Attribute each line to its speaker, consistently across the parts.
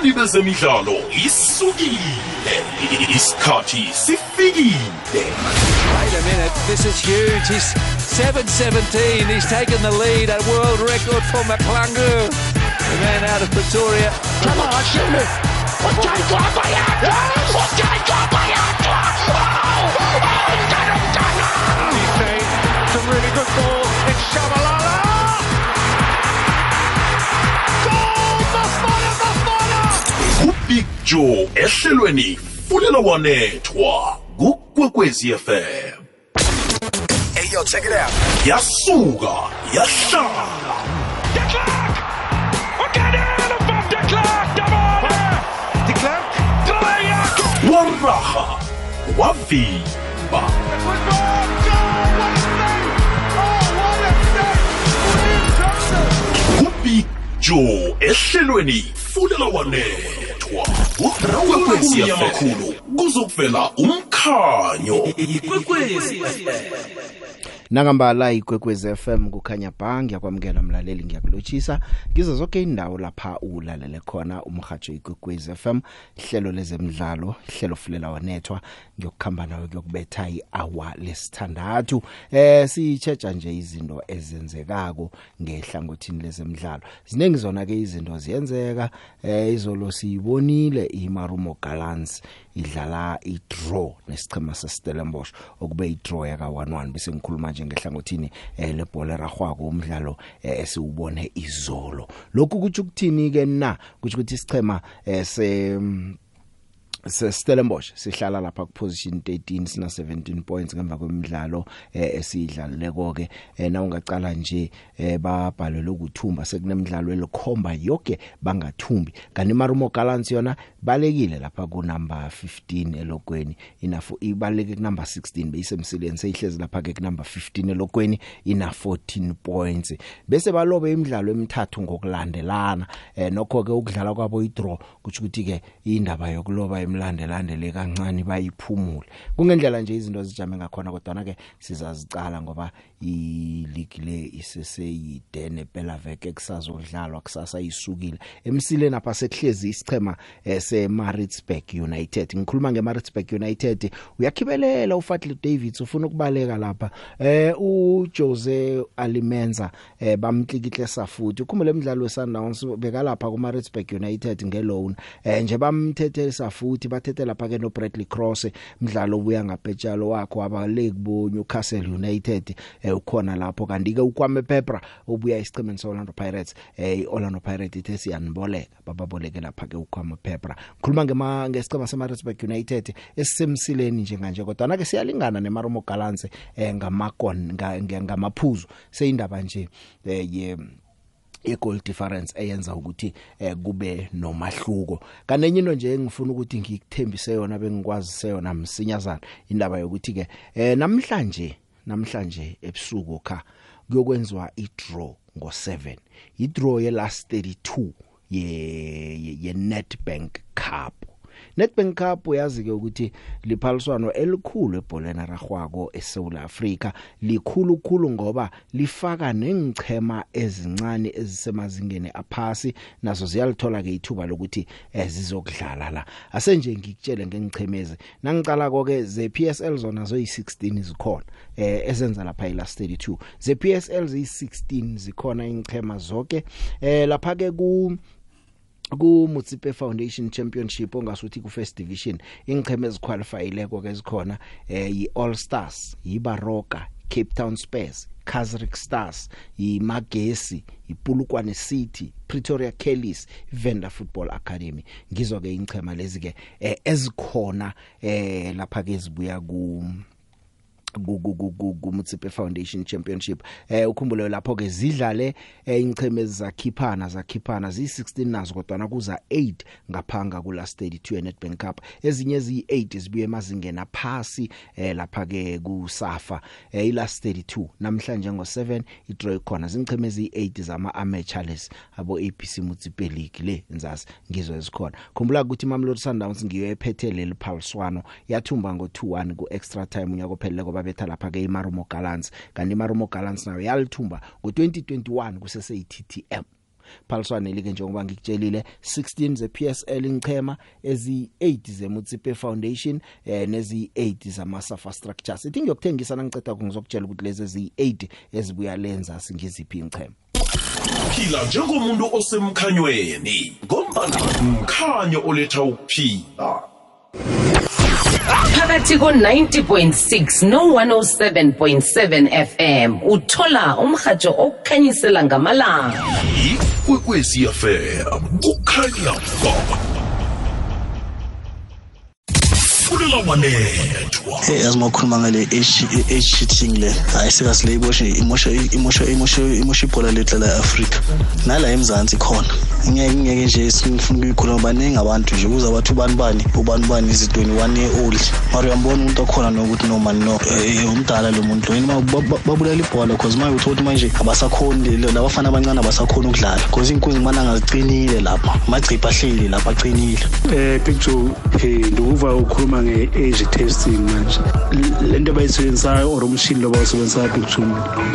Speaker 1: abathandi bezemidlalo isukile isikhathi sifikile
Speaker 2: Wait a minute, this is huge. He's 7.17. He's taken the lead, a world record for McClungu. The man out of Pretoria.
Speaker 3: He's
Speaker 1: joe ehlelweni fulela wanethwa kukwekwezi fm
Speaker 4: Hey, yo, check it out.
Speaker 1: yasuka yahlala
Speaker 3: De Klerk! Again, van de Klerk! Waarde! De Klerk?
Speaker 1: Wavimba!
Speaker 3: Goal! What a save! Oh, what a save! Voor
Speaker 1: ubig joe ehlelweni fulela wanethwa kukwekwezi yamakhulu kuzokuvela umkhanyo.
Speaker 5: Nangambala ikwekwezi FM kukhanya bha ngiyakwamukela mlaleli ngiyakulotshisa ngizo zonke indawo lapha ulalele khona umhajo ikwekwezi FM hlelo lezemidlalo hlelo fulela wanethwa ngiyokukhamba nawe kuyokubetha ihour lesithandathu. Eh sichecha nje izinto ezenzekako ngehlangothini lezemidlalo. Ziningi zona ke izinto ziyenzeka. Eh izolo siyibonile iMarumo Gallants idlala idraw nesichema seStellenbosch okube idraw yaka 11 bese ngikhuluma nje ngehlangothini eh, lebhola ragwako umdlalo eh, esiwubone izolo. Lokhu kuthi ukuthini ke na? Kuthi ukuthi isichema eh, se se Stellenbosch sihlala lapha ku position 13 sina 17 points ngemva kwemidlalo eh, esiyidlaleko ke eh, na ungacala nje eh, babhalwe ukuthumba sekunemidlalo elikhomba yonke bangathumbi. Kanti Marumo Gallants yona balekile lapha ku number 15 elokweni. Inafu ibaleke ku number 16 beyisemsileni seyihlezi lapha ke ku number 15 elokweni ina 14 points. Bese balobe imidlalo emithathu ngokulandelana. Eh, nokho ke ukudlala kwabo idraw kuthi ukuthi ke indaba yokuloba emlandelandele kancane bayiphumule. Kungendlela nje izinto zijame ngakhona kodwa ke sizazicala ngoba i league le iseseyide nephela veke kusazodlalwa kusasa isukile emsileni apha sekuhlezi isichema eh, se Maritzburg United. Ngikhuluma nge Maritzburg United. Uyakhibelela uFatley Davids ufuna ukubaleka lapha. Eh u Jose Alimenza eh bamtlikihle safuthi. Ukhumbule emidlalo weSundowns bekalapha ku Maritzburg United ngeloan. Eh nje bamthethe safuthi bathethe lapha ke no Bradley Cross umdlalo obuya ngaphetshalo wakho abaleki bo Newcastle United eh ukhona lapho. Kanti ke ukwame Pepra obuya isichemeni seOrlando Pirates eh iOrlando Pirates ithe siyanboleka bababoleke lapha ke ukwame Pepra khuluma ngema ngesicema seMaritzburg United esisemsileni njenganje kodwa na ke siyalingana neMarumo Gallants eh ngamakon ngamaphuzu seyindaba nje eh ye i-goal difference eyenza ukuthi eh, kube nomahluko. Kanenye into nje engifuna ukuthi ngikuthembise yona bengikwazi yona msinyazana indaba yokuthi ke eh, namhlanje namhlanje ebusuku kha kuyokwenziwa i-draw ngo7 i-draw ye last 32 ye ye, ye Nedbank Cup. Nedbank Cup uyazi ke ukuthi liphaliswano elikhulu ebholeni ragwako eSouth Africa likhulu khulu ngoba lifaka nengichema ezincane ezisemazingeni aphasi. Nazo ziyalithola ke ithuba lokuthi ezizokudlala la. Asenje ngikutshele ngengichemeze nangicala konke ze PSL zona zo yi16 zikhona eh ezenza lapha ilast 32 ze PSL ziyi16 zikhona ingchema zonke eh lapha ke ku ku Mutsipe Foundation Championship ongasuthi ku First Division ingcheme eziqualifyileko ke zikhona eh yi All Stars yibaroka Cape Town Spurs Kazrick Stars imagesi iPulukwane City Pretoria Kellys Venda Football Academy. Ngizo ke ingchema lezi ke eh, ezikhona eh lapha ke zibuya ku kumutsipe foundation championship. Eh ukhumbule lapho ke zidlale eh, ingcheme zakhiphana zakhiphana zi16 nazo kodwa kuza 8 ngaphanga ku last 32 eNedbank Cup. Ezinye zi8 zibuye emazingeni aphasi eh lapha ke kusafa. Eh ilast 32 namhlanje ngo7 idraw khona. Zingcheme zi8 zama amateurs abo ABC Mutsipe League le nzazi ngizo ezikhona. Khumbula ukuthi Mamelodi Sundowns ngiyo ephethe leli phaliswano yathumba ngo2-1 ku extra time unyaka ophelele babetha lapha ke iMarumo Gallants. Kanti iMarumo Gallants nayo yalithumba ngo2021 kusese iTTM phaliswane like njengoba ngikutshelile 16 ze PSL inchema ezi8 ze Mutsipe Foundation eh nezi 8 zama Safa Structures. Ithi ngiyokuthengisa nangiceda ngizokutshela ukuthi lezi ezi8 ezibuya lenza singiziphi inchema
Speaker 1: phila njengomuntu osemkhanyweni ngombana mkhanyo oletha ukuphila.
Speaker 6: Phakathi ko-90.6 no-107.7 fm uthola umrhatsho okukhanyisela ngamalanga.
Speaker 1: Ikwekwezi fm kukhanya ba fulela wanethwa
Speaker 7: hey yazi makhuluma ngale age cheating le. Hayi sikazi le iboshe imosha imosha imosha imosha ibhola lethu la eAfrica nala emzansi khona. Ngeke ngeke nje sifuna ukuyikhuluma baningi abantu nje. Kuza bathi ubani bani ubani bani is 21 year old. Mara uyambona umuntu okhona nokuthi no man no eh, umdala lo muntu. Yini babulala ibhola because manje uthola manje abasakhoni labafana abancane abasakhoni ukudlala. Because inkunzi ngibana ngaziqinile lapha. Amagcipha ahleli lapha aqinile
Speaker 8: eh picture eh nduva ukhuluma nge-age testing manje. Le nto abayisebenzisayo or umshini lo bawusebenzisayo picture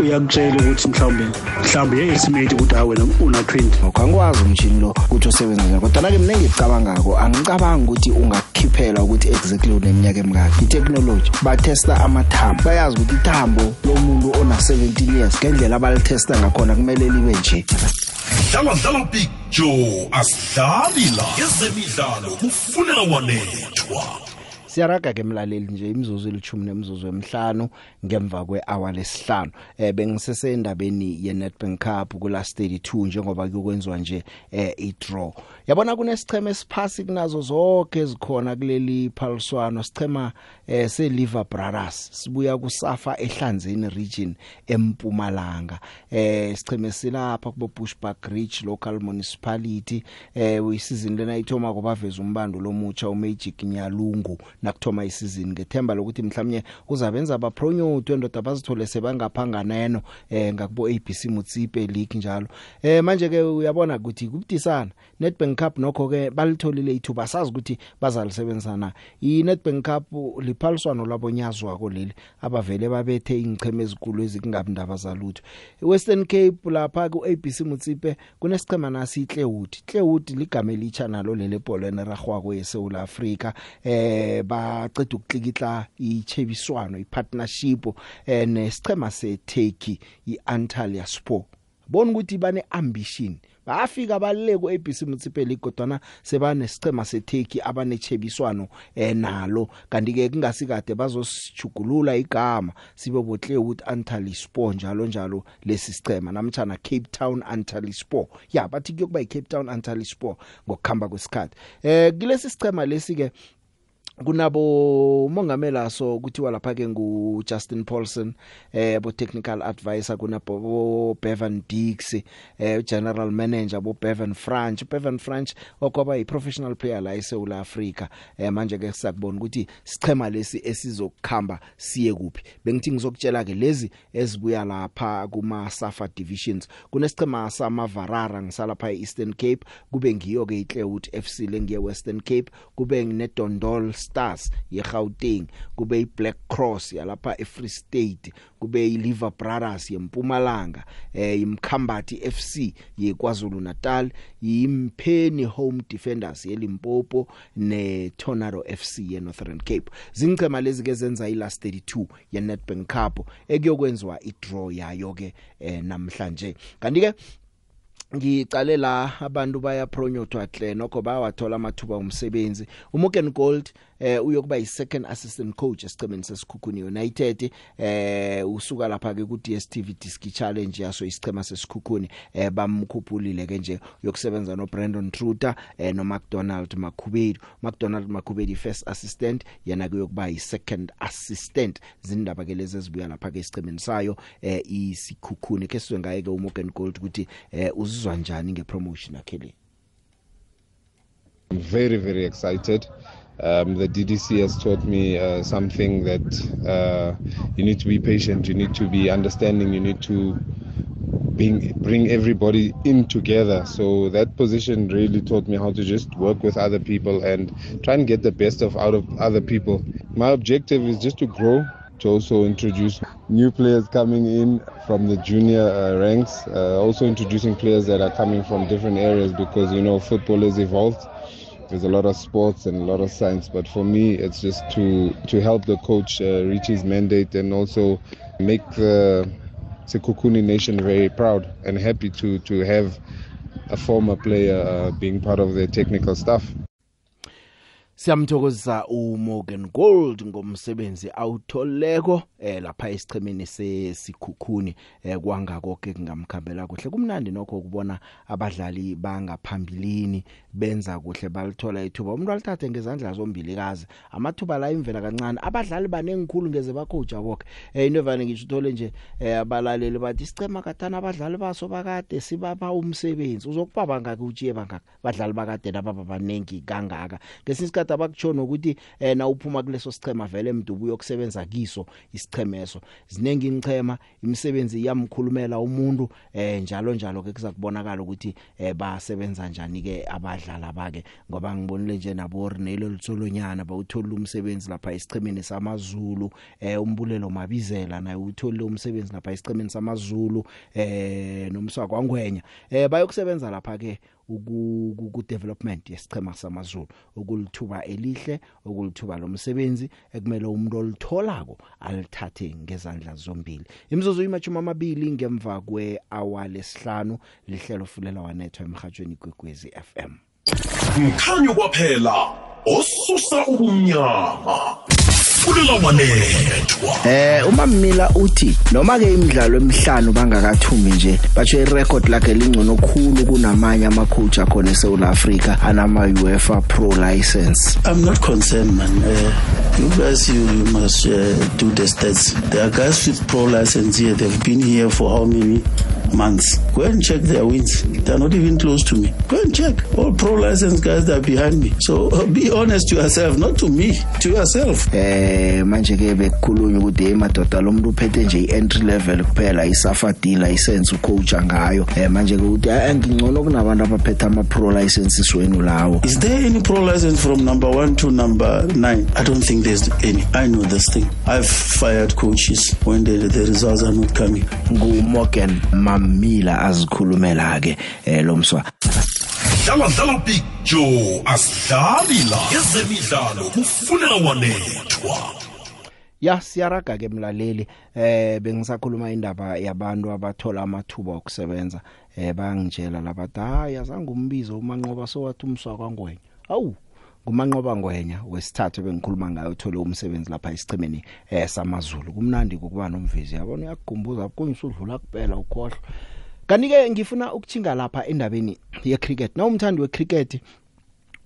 Speaker 8: uyakutshela ukuthi mhlawumbe mhlawumbe ye-estimate ukuthi hawe wena una-twenty.
Speaker 5: Ngokangikwazi umshini lo ukuthi usebenza njani kodwa ke mina engicabangako angicabangi ukuthi ungakukhiphela ukuthi exactly uneminyaka emingaki. I-technology batesta amathambo. Bayazi ukuthi ithambo lomuntu ona-17 years ngendlela abalitesta ngakhona kumele libe nje.
Speaker 1: Dlala dlala big joe asidlali la ezemidlalo kufunela wanethwa.
Speaker 5: Siyaraga ke mlaleli nje imizuzu elithumi nemizuzu emihlanu ngemva kwehour lesihlanu. Eh bengisesendabeni ye Nedbank Cup ku last 32 njengoba kuyokwenziwa nje eh i-draw. Yabona kunesicheme esiphasi kunazo zonke ezikhona kuleli phaliswano. Sichema eh se Liver Brothers sibuya kusafa ehlanzeni region empumalanga. Eh sicheme silapha kubo Bushbuck Ridge local municipality. Eh uyisizini lena ithoma kubaveza umbando lomutsha uMagic Nyalungu nakuthoma isizini ngethemba lokuthi mhlawumnye uzabenza abapronyoti endoda bazithole sebangaphanga neno eh ngakubo ABC Mutsipe League njalo. Eh manje ke uyabona ukuthi kubudisana. Nedbank Cup nokho ke balitholile ithuba sazi ukuthi bazalisebenzisana. I Nedbank Cup liphaliswano labonyazwa ko leli abavele babethe ingcheme ezikulu ezikungabi ndaba zalutho. Western Cape lapha ku ABC Mutsipe kunesichema nasi Clewood Clewood ligama elitsha nalo lele bhola neragwako yeSouth Africa eh baqeda ukuklikitla ichebiswano ipartnership eh nesichema seTurkey iAntalya Sport. Bona ukuthi bane ambition bafika balile ku ABC Municipal League kodwana sebane sicema seTurkey abanechebiswano eh nalo. Kanti ke kungasikade bazosijugulula igama sibe botle ukuthi Antalyaspor njalo njalo lesi sicema namtjana Cape Town Antalyaspor ya bathi kuyokuba iCape Town Antalyaspor ngokukhamba kwesikhathi. Eh kulesi sicema lesi ke kunabo mongamela so kuthiwa lapha ke ngu Justin Paulson eh bo technical advisor kunabo Bevan Dix eh general manager bo Bevan French Bevan French okwaba yi professional player la eSouth Africa eh manje ke sisakubona ukuthi sichema lesi esizokukhamba siye kuphi. Bengithi ngizokutshela ke lezi ezibuya lapha kuma Safa divisions. Kunesichema sama Varara ngisalapha eEastern Cape kube ngiyo ke iClewood FC lengiye Western Cape kube nginedondol Stars yeGauteng kube iBlack Cross yalapha eFree State kube iLiver Brothers yeMpumalanga eh imkhambathi FC yeKwaZulu Natal yiMpheni Home Defenders yeLimpopo neTornado FC yeNorthern Cape. Zingcema lezi ke zenza ilast 32 yeNedbank Cup ekuyokwenziwa idraw yayo ke eh, namhlanje. Kanti ke ngicale la abantu baya promote hle nokho bayawathola amathuba omsebenzi. uMorgan Gold eh uyokuba yi second assistant coach esicemeni sesikhukhuni United. Eh usuka lapha ke ku DStv Disc Challenge yaso isicema sesikhukhuni eh bamkhuphulile ke nje yokusebenza no Brandon Truter eh no McDonald Makhubedu McDonald Makhubedu first assistant yena kuyokuba yi second assistant. Zindaba ke lezi ezibuya lapha ke isicemeni sayo eh isikhukhuni ke sizwe ngaye ke uMorgan Gold ukuthi eh uzizwa njani ngepromotion yakhe le?
Speaker 9: I'm very, very excited. Um, the DDC has taught me uh, something that uh, you need to be patient, you need to be understanding, you need to bring, bring everybody in together. So that position really taught me how to just work with other people and try and get the best of out of other people. My objective is just to grow, to also introduce new players coming in from the junior uh, ranks, uh, also introducing players that are coming from different areas because you know football has evolved. There's a lot of sports and a lot of science, but for me, it's just to to help the coach uh, reach his mandate and also make the Sekukuni nation very proud and happy to to have a former player uh, being part of the technical staff.
Speaker 5: Siyamthokozisa uMorgan Gold ngomsebenzi awutholeko eh lapha esichemeni sesikhukhuni eh kwangako ke kungamkhambela kuhle. Kumnandi nokho kubona abadlali bangaphambilini benza kuhle balithola ithuba. Umuntu alithathe ngezandla zombili kazi amathuba la imvela kancane. Abadlali banengikhulu ngeze bakhoja bonke eh into evane ngisho uthole nje eh abalaleli bathi isicema katana abadlali baso bakade sibapha umsebenzi. Uzokubaba ngaka ujiye bangaka badlali bakade nababa banengi kangaka. Ngesinye abakuchona ukuthi eh na uphuma kuleso sichema vele emdubu yokusebenza kiso isichemeso zinengi inchema imisebenzi iyamkhulumela umuntu eh njalo njalo ke kuza kubonakala ukuthi eh basebenza kanjani ke abadlala bake. Ngoba ngibonile nje nabo Rinelo Lutsolonyana bawuthola umsebenzi lapha isichemeni samaZulu eh umbulelo mabizela naye utholile umsebenzi lapha isichemeni samaZulu eh nomswa kwangwenya eh bayokusebenza lapha ke ku development yesichema samaZulu. Ukulithuba elihle ukulithuba lomsebenzi ekumele umuntu olitholako alithathe ngezandla zombili. Imizuzu imachuma amabili ngemva kwe hour lesihlanu lihlelo fulela wanethwa emhathweni kwegwezi FM
Speaker 1: mkhanyo kwaphela osusa ubumnyama fulela wanethwa
Speaker 5: Eh uma Mila uthi noma ke imidlalo emihlanu bangakathumi nje batsho irecord lakhe lingcono khulu kunamanye ama coach akhona eSouth Africa anama UEFA Pro license.
Speaker 7: I'm not concerned, man. Uh, you guys, you, you must uh, do the stats. There are guys with pro license here. They've been here for how many months? Go and check their wins. They're not even close to me. Go and check. All pro license guys that are behind me. So uh, be honest to yourself, not to me, to yourself.
Speaker 5: Eh manje ke bekukhulunywa ukuthi emadoda lo muntu uphethe nje ientry level kuphela isafa D license ucoacha ngayo. Eh manje ke uthi ngingcono kunabantu abaphethe ama pro licenses wenu lawo.
Speaker 7: Is there any pro license from number one to number nine? I don't think there's any. I know this thing. I've fired coaches when the, the results are not coming.
Speaker 5: Ngu Morgan Mamila azikhulumela ke eh lomswa.
Speaker 1: dlala dlala picture asidlali la ezemidlalo kufunela wanethwa.
Speaker 5: Ya siyaraga ke mlaleli eh bengisakhuluma indaba yabantu abathola amathuba okusebenza eh bangitshela labathi hayi azange umbizo umanqoba sowathi umswa kwangwenya awu kumanqoba ngwenya wesithathu bengikhuluma ngayo uthole umsebenzi lapha esichimeni eh samaZulu. Kumnandi ukuba nomvezi yabona? Uyakukhumbuza kunyisudlula kuphela ukhohlwa kanike ngifuna ukuthinga lapha endabeni ye cricket na umthandi we cricket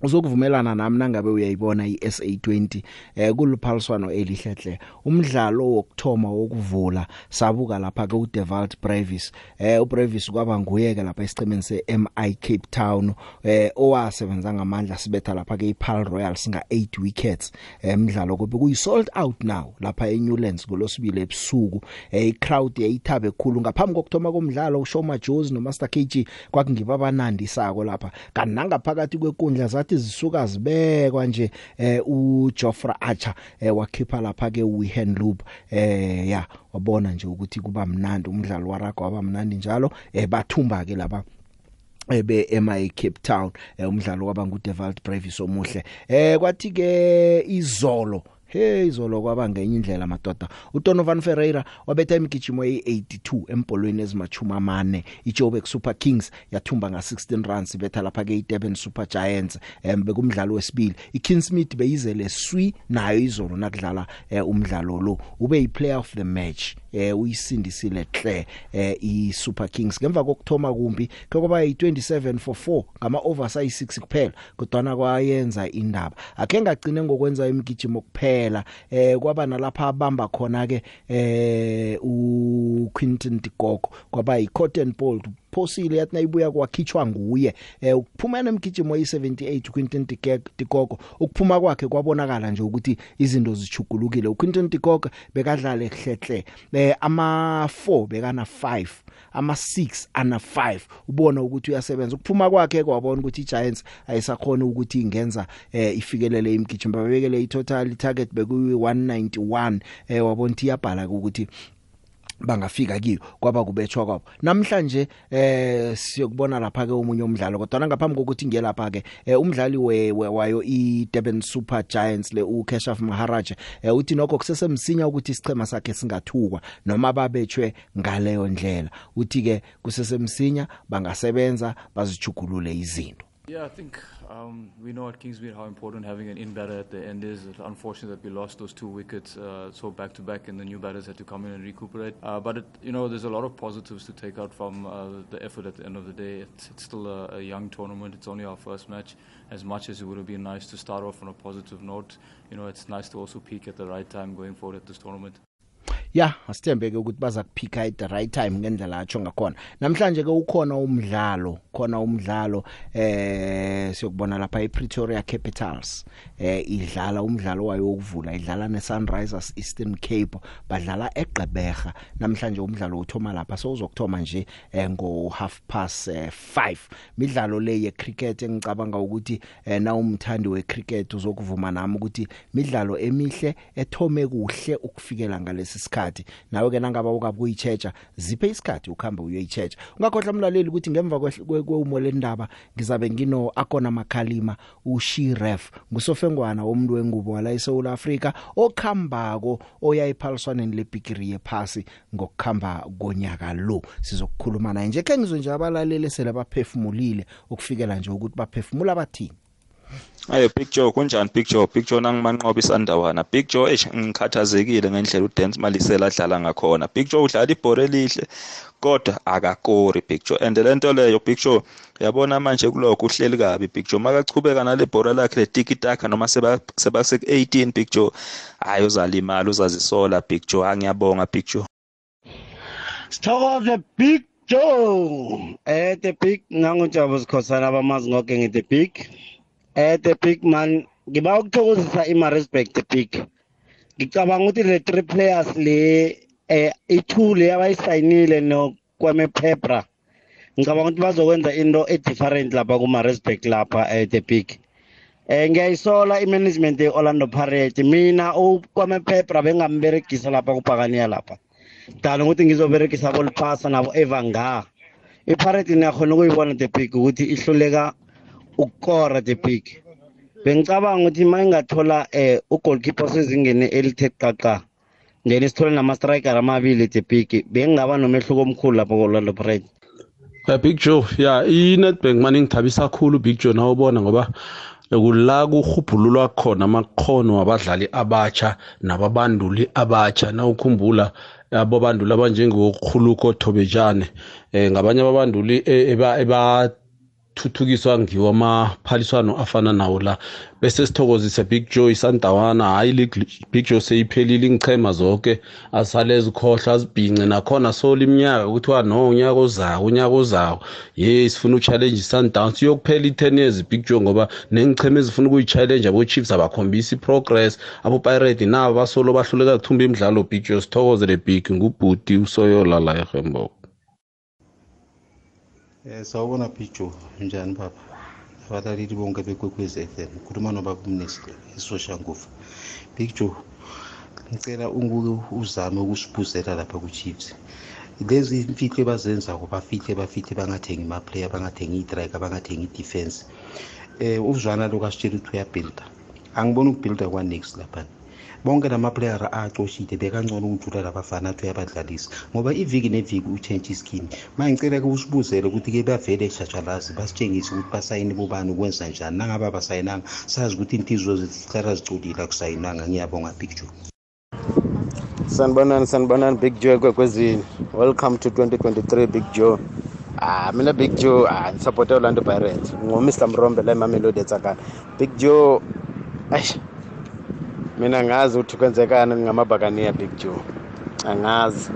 Speaker 5: uzokuvumelana nami nangabe uyayibona iSA20 eh kuluphaliswano elihlehle umdlalo wokthoma wokuvula sabuka lapha ke uDevalt Brevis. Eh uBrevis kwaba nguye ke lapha esicemeni seMI Cape Town eh owasebenza ngamandla sibetha lapha ke iPaarl Royal singa 8 wickets. Emidlalo eh, kube kuyi sold out now lapha eNewlands kulosibili ebusuku. Eh icrowd yayithabe ekhulu ngaphambi kokthoma komdlalo uShoma Jones noMaster KG kwakungiba abanandi sako lapha. Kanti nangaphakathi kwenkundla zathi zisuka zibekwa nje eh uJoffrey Archer eh wakhipha lapha ke uWihan Loop eh ya wabona nje ukuthi kuba mnandi umdlalo waraga waba mnandi njalo eh bathumba ke laba ebe eMI Cape Town umdlalo kwaba nguDevalt Brevis omuhle. Eh kwathi ke izolo Hey izolo kwaba ngenye indlela madoda. uDonovan Ferreira wabetha imigijimo ye82 empolweni ezimachuma amane. iJoburg Super Kings yathumba nga16 runs ibetha lapha ke iDurban Super Giants embe kumdlalo wesibili. iKing Smith beyizele swi nayo izolo nakudlala eh, umdlalo lo. Ube yiplayer of the match. Eh uyisindisile hle eh iSuper Kings. Ngemva kokthoma kumbi kwaba yi27 for 4 ngama overs ayi6 kuphela kodwa kwayenza indaba. Akhe ngagcine ngokwenza imigijimo kuphela eh kwaba nalapha abamba khona ke eh uQuinton Dikoko kwaba yiCotton Bolt phosile yathi nayibuya kwakhitshwa nguye. Eh ukuphumana emgijimo yi78 Quinton Dikoko ukuphuma kwakhe kwabonakala nje ukuthi izinto zichugulukile uQuinton Dikoko bekadlala ehlehle eh ama 4 bekana 5 ama 6 ana 5 ubona ukuthi uyasebenza. Ukuphuma kwakhe kwabona ukuthi iGiants ayisakhona ukuthi ingenza eh ifikelele imgijimo babekele itotal target beku 191 eh wabona ukuthi iyabhala ukuthi bangafika kiyo kwaba kubetshwa kwabo. Namhlanje eh siyokubona lapha ke umunye umdlalo kodwa ngaphambi kokuthi ngiye lapha ke eh, umdlali we, we wayo i Durban Super Giants le uKeshaf Maharaj eh, uthi nokho kusesemsinya ukuthi isichema sakhe singathukwa noma babetshwe ngaleyo ndlela. Uthi ke kusesemsinya bangasebenza bazijugulule izinto.
Speaker 10: Yeah, I think um, we know at Kingsmead how important having an in batter at the end is. It's unfortunate that we lost those two wickets uh, so back to back, and the new batters had to come in and recuperate. Uh, but it, you know, there's a lot of positives to take out from uh, the effort at the end of the day. It's, it's still a, a young tournament. It's only our first match. As much as it would have been nice to start off on a positive note, you know, it's nice to also peak at the right time going forward at this tournament.
Speaker 5: Ya asithembe ke ukuthi baza kuphika at the right time ngendlela atsho ngakhona namhlanje ke ukhona umdlalo khona umdlalo eh siyokubona lapha ePretoria Capitals eh idlala umdlalo wayo wokuvula idlala neSunrisers Eastern Cape badlala eGqeberha. Namhlanje umdlalo uthoma lapha so uzokuthoma nje eh, ngo half past 5 midlalo le ye cricket engicabanga ukuthi eh, na umthandi we cricket uzokuvuma nami ukuthi midlalo emihle ethome kuhle ukufikela ngalesi sikhathi nawe ke nangaba ukabuyichecha ziphe isikhathi ukhamba uyoyichecha ungakhohlwa umlaleli ukuthi ngemva kweumo lendaba ngizabe ngino akona makhalima ushiref ngusofengwana womuntu wengubo wala eSouth Africa okhambako oya ephaliswaneni lebigiri yephasi ngokukhamba konyaka lo. Sizokukhuluma naye nje. Ke ngizwe nje abalaleli sele baphefumulile ukufikela nje ukuthi baphefumula bathini.
Speaker 11: Ayo Big Joe kunjani Big Joe? Big Joe nangimanqoba isandawana. Big Joe eish ngikhathazekile ngendlela uDance Malisela adlala ngakhona. Big Joe udlala ibhore elihle kodwa akakori Big Joe. And lento leyo Big Joe yabona manje kuloko uhleli kabi Big Joe. Makachubeka nale bhora lakhe letiki taka noma seba seba sek 18 Big Joe hayi uzalimala uzazisola Big Joe. Angiyabonga Big Joe.
Speaker 12: Sithokoze Big Joe! Eh the big ngangujabo sikhosana abamazi ngoke ngithi big. Eh the big man ngiba ukuthokozisa iMaritzburg the big ngicabanga ukuthi le three players le eh i2 le abayisayinile no kwame Pepra ngicabanga ukuthi bazokwenza into edifferent lapha kuMaritzburg lapha eh the big eh ngiyayisola imanagement yeOrlando Pirates. Mina ukwame Pepra bengamberegisa lapha kuphakaniya lapha. Dala ukuthi ngizoberegisa bolipasa nabo evanga iPirates niyakhona ukuyibona the big ukuthi ihluleka ukukora the big. Bengicabanga ukuthi uma ingathola eh ugoalkeeper sezingene elithe qaqa then sithole nama-striker amabili the big bengingaba nomehluko omkhulu lapho ko-orlando pirates.
Speaker 8: Uh, Big Joe ya iNetbank manje ngithabisa kakhulu Big Joe nawubona ngoba kula kuhubhululwa khona amakhono wabadlali abatsha nababanduli abatsha nawukhumbula abo banduli abanjengokhuluko Thobejane eh ngabanye ababanduli eba eba thuthukiswa ngiwo amaphaliswano afana nawo la. Bese sithokozise Big Joe isandawana hayi league Big Joe seyiphelile ingichema zonke asale zikhohlwa azibhince nakhona sola iminyaka kuthiwa no unyaka ozayo unyaka ozayo. Yes sifuna uchallenge Sundowns. Yokuphela i10 years Big Joe ngoba nengicheme ezifuna ukuyichallenge abo Chiefs abakhombisa iprogress abo Pirates nabo basolo bahluleka kuthumba imidlalo Big Joe sithokoze le big ngubhuti usoyola la eHembo
Speaker 13: Eh sawubona Picho njani baba abalaleli bonke bekwekwezi FM ukhuluma nobaba umnesile isoshanguva Big Joe ngicela unguke uzame ukusiphuzela lapha ku-Chiefs. Lezi imfihlo ebazenzako bafihle bafihle bangathengi ama-player bangathengi i-striker bangathengi i-defense. Eh uzwana lo kasitshela ukuthi uyabhilda. Angiboni ukubhilda kwa-next laphana. Bonke lama-playera acoshile bekangcono ukujula labafana athi uyabadlalisa ngoba iviki neviki utshentshe iskini ma ngicela-ke usibuzele ukuthi-ke bavele eshashalazi basitshengise ukuthi basayine bobani ukwenza njani. Nangabe abasayinanga sazi ukuthi inhliziyo zethu zihlala zicolile akusayinanga. Ngiyabonga picture
Speaker 14: sanibonani sanibonani big joe kwekwezini welcome to 2023 big joe. Ah mina big joe ah ngisupport orlando pirates. Ngumr mrombe la emamelodi etsakana big joe eish. Mina ngazi ukuthi kwenzekani ngamabhakaniya big joe? Angazi.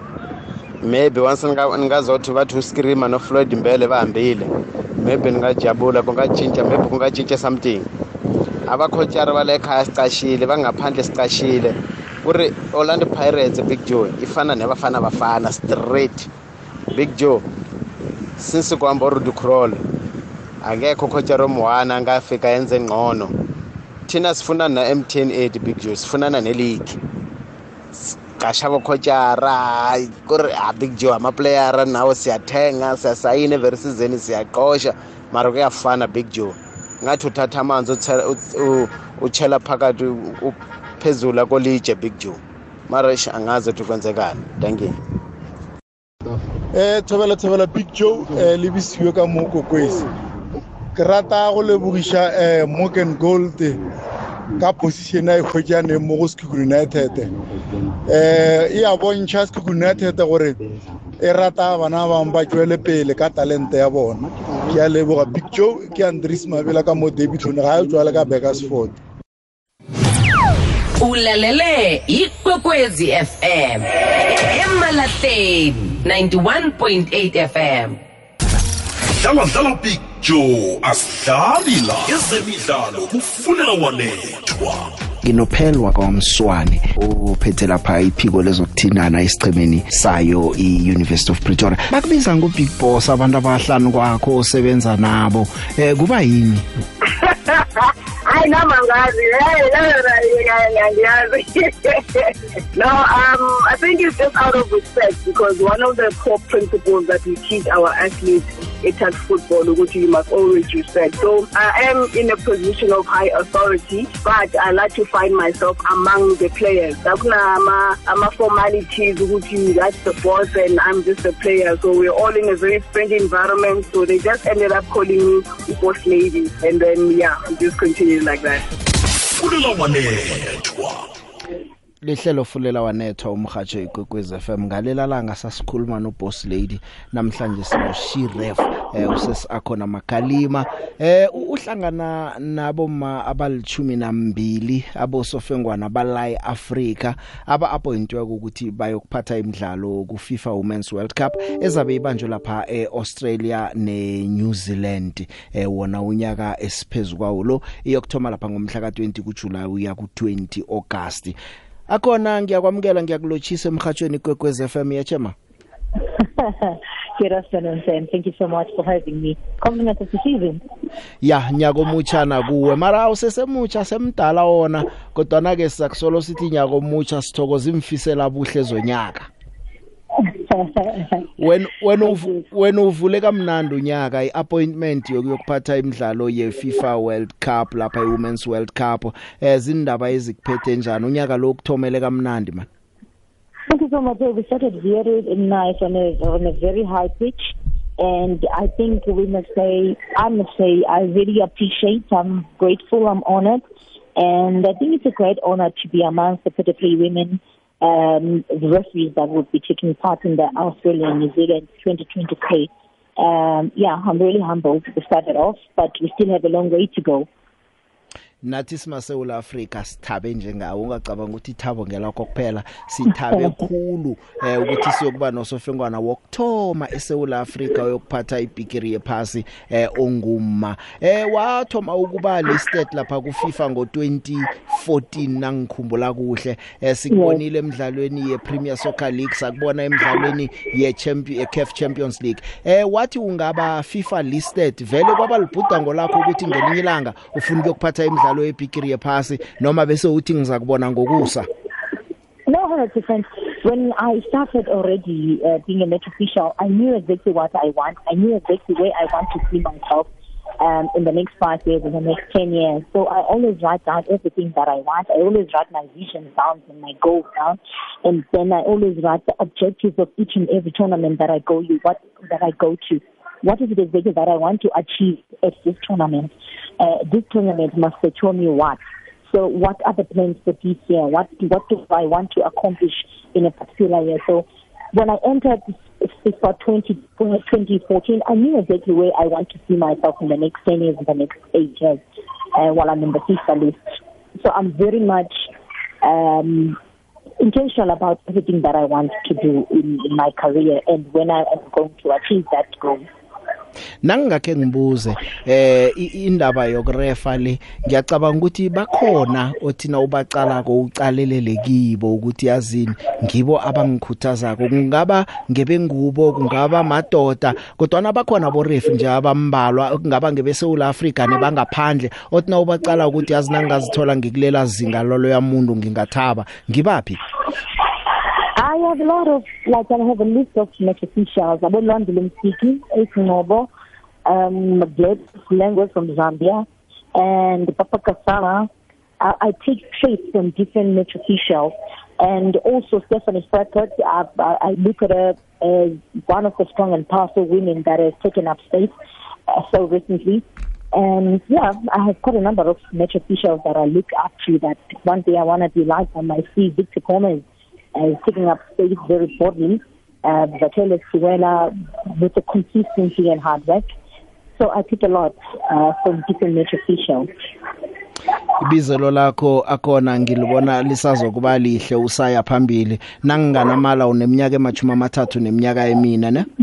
Speaker 14: Maybe once ningazothi bathi uscreamer nofloyd mbele bahambile maybe ningajabula kungatshintsha maybe kungatshintsha something. Abakhotshara bala ekhaya sicashile bangaphandle sicashile. Kuri orlando pirates big joe ifana nebafana bafana straight. Big joe since kuhamba urudy crol akekho khotshara omwana angafika yenze ngcono. Thina sifunana na-mtn 8 big joe sifunana neleague. Gasha kokhotshara kuri a big joe amaplayera nawo siyathenga siyasayina every season siyaqosha mara kuyafana big joe. Ngathi uthatha amanzi uchela phakathi phezulu kolitshe big joe. Mara angazi ukuthi kwenzekani. Thank you.
Speaker 15: Eh thobela thobela big joe eh lebisiwe ka mo kokwesi ke rata go lebogiša eh morgan gold ka position a e hwetšane mo go skiku united. Eh e a bontšha skiku united gore e rata bana bangwe ba tšwele pele ka talente ya bona. Ke a leboga big joe ke andres mabela ka mo debiton ga e tswale ka beckersford
Speaker 6: ulalele ikwekwezi fm emalahleni 91.8 fm
Speaker 1: dlala dlala big joe asidlali la ezemidlalo kufunela wanethwa.
Speaker 5: Nginophelwa kwamswane uphethe lapha iphiko lezokuthindana esichemeni sayo i-University of Pretoria. Bakubiza ngo-big boss abantu abahlanu kwakho osebenza nabo. Eh kuba yini?
Speaker 16: Hayi nami angazi angiyazi no um i think it's just out of respect because one of the core principles that we teach our athletes at football ukuthi you must always respect. So i am in a position of high authority but i like to find myself among the players. Akunama ama-formalities ukuthi that's the boss and i'm just a player. So we're all in a very friendly environment. So they just ended up calling me boss lady and then yeah just continued like that.
Speaker 1: Funela wanethwa
Speaker 5: lihlelo fulela wanethwa umhajo igwegwez FM ngalela langa sasikhuluma no boss lady namhlanje sino Shiref eh usesiakhona makalima eh uhlangana nabo ma abalichumi nambili abosofengwana balai Africa aba appointwe ukuthi bayokuphatha imidlalo ku FIFA Women's World Cup ezabe ibanjwe lapha eAustralia neNew Zealand. Eh wona unyaka esiphezulu kwawo lo iyokthoma lapha ngomhla ka20 kuJuly uya ku20 August. Akhona ngiyakwamukela ngiyakulochisa emhathweni kwekwez FM yachema
Speaker 17: Good afternoon, Sam. Thank you so much for having me. Compliment of the season.
Speaker 5: ya nyako muchana kuwe mara usesemucha semdala wona kodwa na ke sakusolo sithi nyako mucha sithokoza imfisela buhle zonyaka wena wena wena uvule kamnandi unyaka iappointment yokuyokuphatha imidlalo yeFIFA World Cup lapha iWomen's World Cup ezindaba ezikuphethe njani unyaka lo kuthomele kamnandi man
Speaker 17: Thank you so much. We started very nice on a, on a very high pitch. And I think we must say, I must say, I really appreciate, I'm grateful, I'm honored. And I think it's a great honor to be amongst the particularly women um, the referees that would be taking part in the Australia and New Zealand 2023. Um, yeah, I'm really humbled to start it off, but we still have a long way to go.
Speaker 5: Nathi simasewula Africa sithabe njengawo ungacabanga ukuthi ithabo ngelakho kuphela sithabe khulu eh ukuthi siyokuba nosofengwana wokthoma eSouth Africa uyokuphatha ibigiri yephasi eh onguma eh wathoma ukuba listed lapha ku FIFA ngo 2014 nangikhumbula kuhle. Eh sikubonile emidlalweni ye Premier Soccer League sakubona emidlalweni ye Champion ye CAF Champions League. Eh wathi ungaba FIFA listed vele kwaba libhuda ngolakho ukuthi ngelinye ilanga ufuna ukuyokuphatha imidlalo imidlalo yebhigiri yephasi noma bese uthi ngizakubona ngokusa
Speaker 17: No, 100%. When I started already uh, being a match official, I knew exactly what I want. I knew exactly where I want to see myself um, in the next five years, in the next 10 years. So I always write down everything that I want. I always write my vision down and my goals down. And then I always write the objectives of each and every tournament that I go to, what, that I go to. What is it exactly that I want to achieve at this tournament? Uh, this tournament must secure me what? So what are the plans for this year? What what do I want to accomplish in a particular year? So when I entered FIFA 20, 2014, I knew exactly where I want to see myself in the next 10 years, in the next 8 years, uh, while I'm in the FIFA list. So I'm very much um, intentional about everything that I want to do in, in my career and when I am going to achieve that goal.
Speaker 5: Nangingakhe ngibuze eh indaba yokurefa le ngiyacabanga ukuthi bakhona othina ubacala ko ucalelele kibo ukuthi yazini ngibo abangikhuthaza kungaba ngebengubo kungaba madoda kodwa bakhona bo ref nje abambalwa kungaba ngebesewul Africa nebangaphandle othina ubacala ukuthi yazi nangazithola ngikulela zinga lolo yamuntu ngingathaba. Ngibaphi?
Speaker 17: I have a lot of, like, I have a list of. I want London Msiki, Nobo, um, Glad language from Zambia, and Papa Kasala. I, I take traits from different match officials. And also Stephanie Frackert, I, I, I look at her as one of the strong and powerful women that has taken up space uh, so recently. And yeah, I have quite a number of match officials that I look up to that one day I want to be like them. I see Victor Gomez as taking up space very broadly. Uh, Vatelis Suela with the consistency and hard work. So I pick a lot uh, from different match officials.
Speaker 5: ibizelo lakho akona ngilibona lisazokuba lihle usaya phambili nanginganamala uneminyaka emachumi amathathu neminyaka emine ne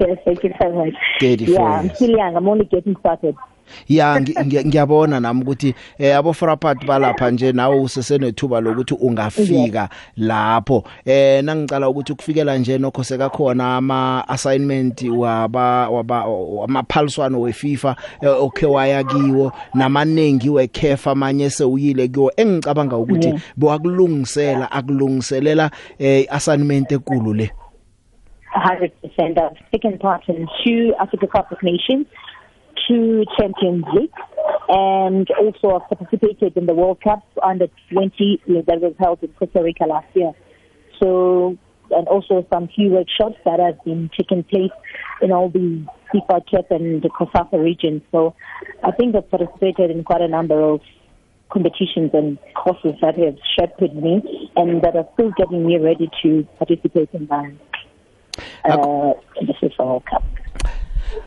Speaker 17: yes, thank you so much.
Speaker 5: 34
Speaker 17: yeah, I'm
Speaker 5: years.
Speaker 17: still young. I'm only getting started.
Speaker 5: Ya ngi- ngi- ngiyabona nami ukuthi eh abo Frapat balapha nje nawe usesenethuba lokuthi ungafika lapho. Eh nangicala ukuthi ukufikela nje nokho sekakhona ama assignment waba waba amaphaliswano weFIFA eh, okay waya kiwo namaningi weCAF amanye sewuyile kiwo. Engicabanga ukuthi
Speaker 17: Yeah.
Speaker 5: bowakulungisela akulungiselela eh assignment enkulu le.
Speaker 17: 100%. I've taken part in two Africa Cup of Nations, two Champions League, and also participated in the World Cup under 20 that was held in Costa Rica last year. So, and also some few workshops that have been taking place in all the FIFA Cup and the COSAFA region. So, I think I've participated in quite a number of competitions and courses that have shaped me and that are still getting me ready to participate in the uh, in the FIFA World Cup.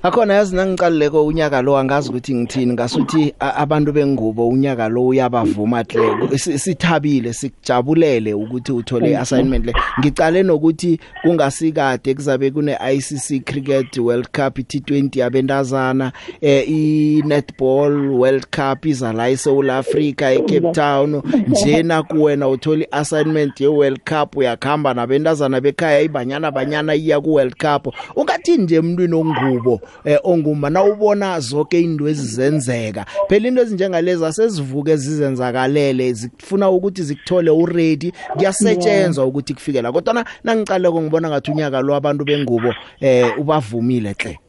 Speaker 5: Akhona yazi nangiqalileko unyaka lo angazi ukuthi ngithini. Ngasuthi a- abantu bengubo unyaka lo uyabavuma hle Si- sithabile sikujabulele ukuthi uthole assignment le. Ngicale nokuthi kungasikade kuzabe kune ICC Cricket World Cup T20 yabentazana eh i Netball World Cup iza la eSouth Africa eCape Town. Njena kuwena uthola assignment ye World Cup uyakhamba nabentazana bekhaya ibanyana banyana iya ku World Cup. Ungathi nje emntwini ongubo eh onguma na ubona zonke into ezizenzeka? Phela into ezinjengalezi asezivuke zizenzakalele zifuna ukuthi zikuthole uready kuyasetshenzwa ukuthi kufike la kodwa nangicale ngibona ngathi unyaka lo abantu bengubo eh ubavumile hle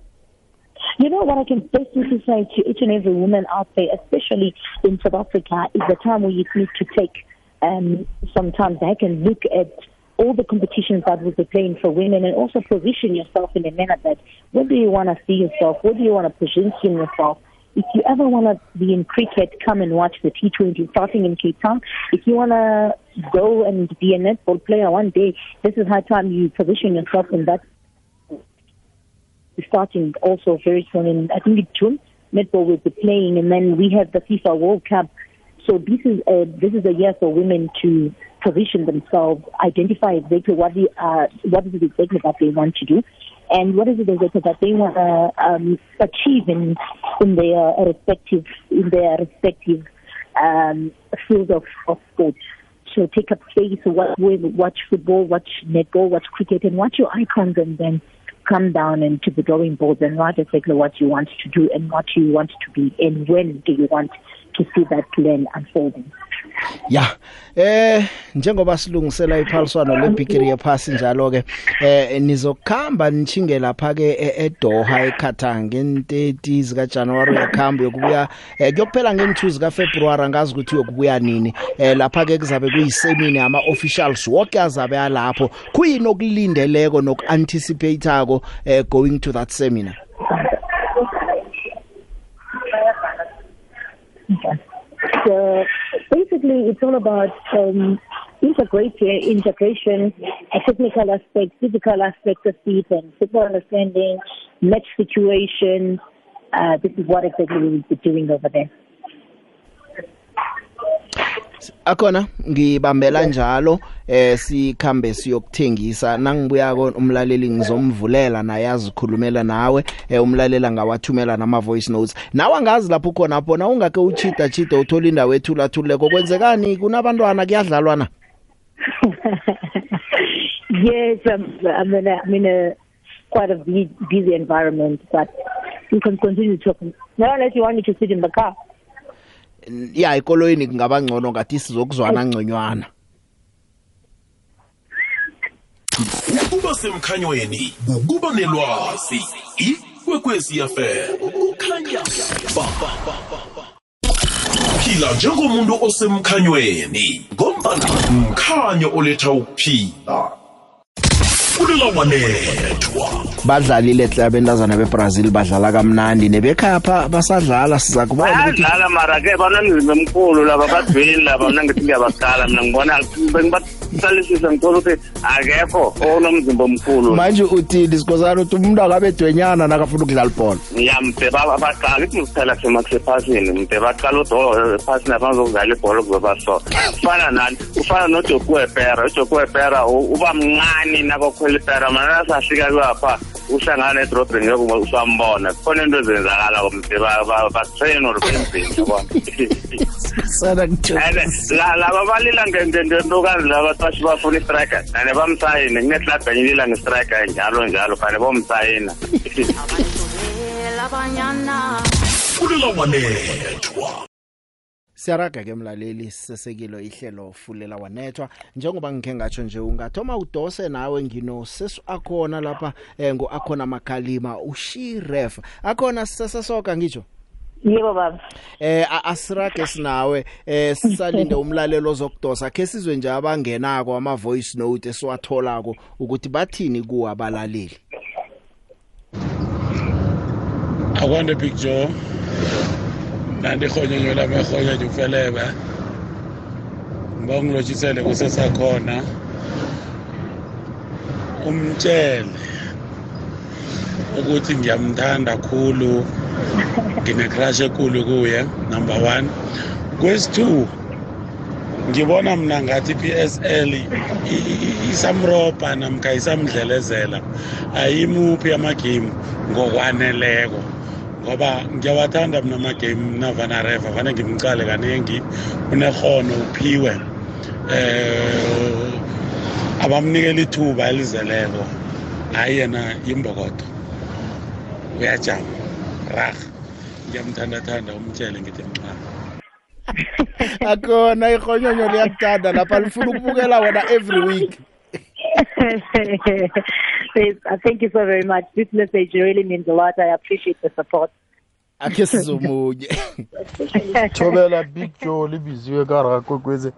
Speaker 17: You know what I can basically say to each and every woman out there, especially in South Africa, is the time where you need to take um, some time back and look at all the competitions that will be playing for women and also position yourself in a manner that where do you want to see yourself? Where do you want to position yourself? If you ever want to be in cricket, come and watch the T20 starting in Cape Town. If you want to go and be a netball player one day, this is high time you position yourself in that starting also very soon in I think in June. Netball will be playing, and then we have the FIFA World Cup. So this is a, this is a year for women to position themselves, identify exactly what the uh, what is it exactly that they want to do, and what is it exactly that they want to um, achieve in in their respective in their respective um, field of, of sport. So take up space, watch, watch football, watch netball, watch cricket, and watch your icons, and then come down into the drawing board and write exactly what you want to do and what you want to be, and when do you want to see that plan unfolding.
Speaker 5: Ya eh njengoba silungisela iphaliswano lebigiri yephasi njalo ke eh nizokhamba nichinge lapha ke e- eDoha eQatar nge30 zika January yakhamba yokubuya eh, kuyophela nge2 zika February angazi ukuthi yokubuya nini. Eh lapha ke kuzabe kuyisemini ama officials wonke azabe alapho. Kuyini okulindeleko nokuanticipatako eh, going to that seminar?
Speaker 17: So basically, it's all about um, integration, integration, a technical aspect, physical aspect of it, and football understanding, match situation. Uh, this is what exactly we will be doing over there.
Speaker 5: Akhona ngibambela njalo eh sikhambe siyokuthengisa. Nangibuyako umlaleli ngizomvulela naye azikhulumela nawe. Eh umlalela ngawathumela nama voice notes. Nawe angazi lapho khona apho na ungake uchita chita uthola indawo ethula thuleko kwenzekani? Kunabantwana? Kuyadlalwa na
Speaker 17: Yes, I'm, I'm in a, I'm in a quite a bu- busy environment, but you can continue talking. Now, unless you want me to sit in the car.
Speaker 5: Ya ekoloyini kungaba ngcono ngathi sizokuzwana ngconywana.
Speaker 1: Osemkhanyweni kuba nelwazi. Ikwekwezi fm kukhanya ba phila njengomuntu osemkhanyweni ngombana mkhanyo oletha ukuphila. Fulela wanethwa.
Speaker 5: Badlalile hle abentazana bebrazil badlala kamnandi. Nebekhapha basadlala siza kubona ukuthi
Speaker 18: bayadlala mara ke banomzimba emkhulu laba badwini laba mna ngithi ngiyabaqala mina ngibona bengibahlalisisa ngithola ukuthi akekho onomzimba omkhulu
Speaker 5: manje uthini? Sikhosana uthi umuntu akabedwenyana nakafuna ukudlala ibhola.
Speaker 18: Ya mde baqala ithi ngisithela sema kusephasini. Mde baqala udo ephasini abazokudlala ibhola kuzoba so ufana nani? Ufana nojokuwepera ujokuwepera uba mncane nakokhwela ipera mana safika kwapha uhlangana edrobheni yokuba usambona. Khona into ezenzakala komde batrain or benzeni yabona? Laba balila ngentokazi laba bashi bafuna istriker. Ane bamsayine kunetlab enye ilila ngestriker njalo njalo fane bomsayina.
Speaker 1: Fulela wanethwa.
Speaker 5: Siyaraga ke mlaleli sisesekilo ihlelo fulela wanethwa. Njengoba ngikhe ngatsho nje ungathoma udose nawe ngino sesu akhona lapha eh, ngo akhona makalima ushiref. Akhona sisesoka ngitsho?
Speaker 17: Yebo baba.
Speaker 5: Eh asirage sinawe eh sisalinde umlalelo zokudosa ke sizwe nje abangenako ama voice note esiwatholako ukuthi bathini kuwa abalaleli.
Speaker 8: Akwande big joe. Nanti ihonyonyo lamehonya nje ufelebe ngiba ungilotshisele kusesakhona umtshele ukuthi ngiyamthanda khulu. Ngine-crush enkulu kuye number one. Kwesi-two ngibona mna ngathi i-PSL isamrobha namkha isamdlelezela ayimuphi amagame ngokwaneleko. Ngoba ngiyawathanda mina amagame navana reva vane ngimcale kaningi unehono uphiwe. Eh abamnikela ithuba elizeleko hayi yena yimbokodo. Uyajama. Rah ngiyamthandathanda umtshele ngithi mncane
Speaker 5: akhona ihonyonyo liyakuthanda lapha lifuna ukubukela wena every week
Speaker 17: uh, thank you so very much. This message really means a lot. I appreciate the support.
Speaker 5: akhe sizomunye
Speaker 15: thobela big joe libiziwe ka ra kokwetse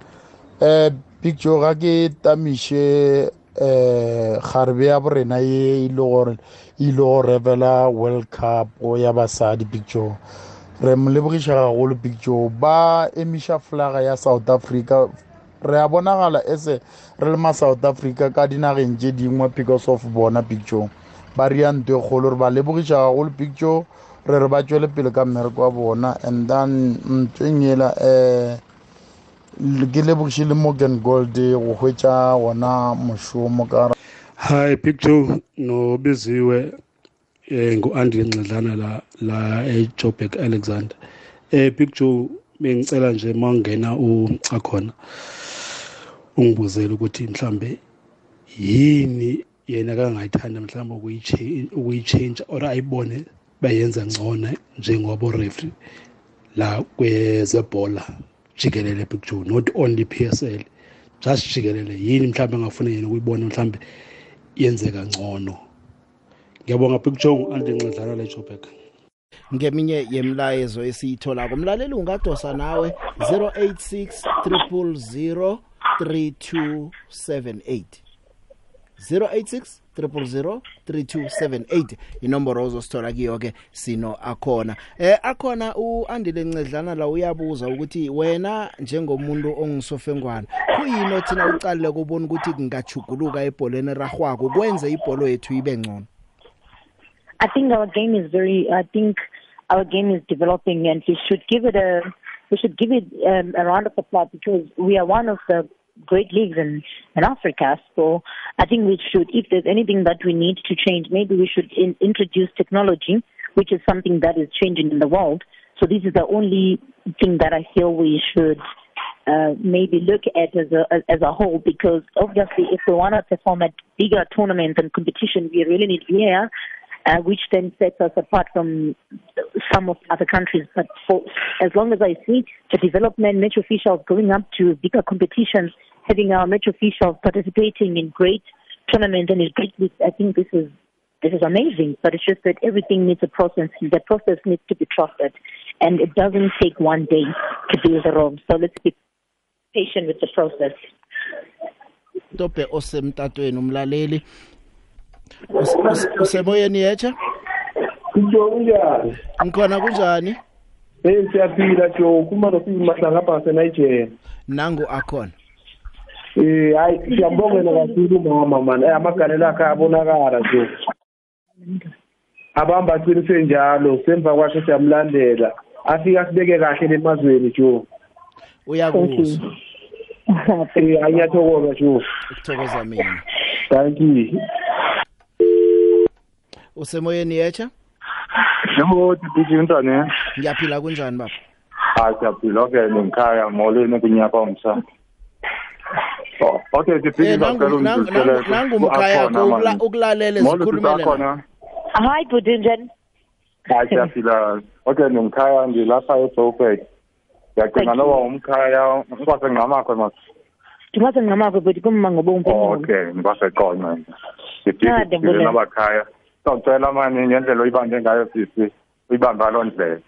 Speaker 15: eh big joe ga ke tamiše eh garbe ya borena ye ile gore ile go revela world cup ya basadi big joe. Re mo lebogiša gagolo big joe. Ba emiša flaga ya south africa. Re a bonagala ese re le ma-south africa ka dinageng tše dingwe because of bona big joe. Ba ria nto e kgolo gore ba lebogiša gagolo big joe. Re re ba tšwele pele ka mmereko wa bona. And then ntweng ela um ke lebogiše le morgan gold go hwetša gona mošomo ka
Speaker 8: hi joe nobiziwe eh ngu-andile ncedlana la la ejoburg alexander. Eh joe bengicela nje uma ungena akhona ungibuzele ukuthi mhlambe yini yena kangayithanda mhlawumbe ukuyichange or ayibone bayenza ngcono njengabo referee la kwezebhola jikelele joe not only PSL just jikelele yini mhlawumbe engafuna yena ukuyibona mhlawumbe yenzeka ngcono ngiyabonga big joe andinxedlana le Joburg
Speaker 5: ngeminye yemlayezo esiyithola kumlaleli ungadosa nawe 086 000 3278 086 000 3278 inomboro ozosithola kiyo ke sino akhona. Eh akhona uandile ncedlana la uyabuza ukuthi wena njengomuntu ongisofengwana kuyini othina ucalile kubona ukuthi kungajuguluka ebholeni ragwako kwenze ibholo yethu ibe ngcono?
Speaker 17: I think our game is very I think our game is developing and we should give it a we should give it um, a round of applause because we are one of the great leagues in, in Africa. So I think we should, if there's anything that we need to change, maybe we should in, introduce technology, which is something that is changing in the world. So this is the only thing that I feel we should uh, maybe look at as a as a whole, because obviously, if we want to perform at bigger tournaments and competition, we really need VAR. Uh, which then sets us apart from some of other countries. But for as long as I see the development, match officials going up to bigger competitions, having our match officials participating in great tournament and it's great. I think this is this is amazing, but it's just that everything needs a process. The process needs to be trusted, and it doesn't take one day to build a Rome. So let's be patient with the process.
Speaker 5: Tope osemtatweni umlaleli usemoyeni yetsha
Speaker 19: Njo kunjani?
Speaker 5: ngikhona kunjani
Speaker 19: Hey siyaphila Jo, kuma nosimahlanga apha seNigeria.
Speaker 5: nangu akhona
Speaker 19: Eh hayi siyabongela kakhulu mama man. Eh amagalelo akhe abonakala Jo. Abamba aqinise njalo, semva kwakhe siyamlandela. Afika sibeke kahle lemazweni Jo.
Speaker 5: uyakuzwa
Speaker 19: Eh ayathokoza Jo.
Speaker 5: ukuthokoza mina
Speaker 19: Thank you.
Speaker 5: Usemoyeni yetsha
Speaker 20: Yebo dipiti ntane.
Speaker 5: ngiyaphila kunjani baba
Speaker 20: Hayi siyaphila ke ngikhaya molweni kunyaka omsa. Oh, okay dipiti
Speaker 5: Eh, nangu-
Speaker 20: ngicela
Speaker 5: nangu-
Speaker 20: ungidlulisele.
Speaker 5: nangu- nangu mkhaya
Speaker 20: Akhona,
Speaker 5: ukula-
Speaker 20: man.
Speaker 17: Molo,
Speaker 5: ukulalele
Speaker 20: Molo,
Speaker 5: sikhulumele
Speaker 20: Tito, akhona?
Speaker 17: Hi, Budinjan.
Speaker 20: Hayi siyaphila. Okay ngikhaya ngilapha eJoburg. Ngiyagcina
Speaker 17: Thank
Speaker 20: noba umkhaya ngikwase ngingamakho mas.
Speaker 17: Ndingaze ngingamakho but kumma ngobomvu.
Speaker 20: Okay ngikwase qona. Dipiti
Speaker 17: Ah,
Speaker 20: ngile
Speaker 17: ndiyabonga.
Speaker 20: nabakhaya. Ngicela mani ngendlela oyibambe ngayo sisi. Uyibamba loo ndlela.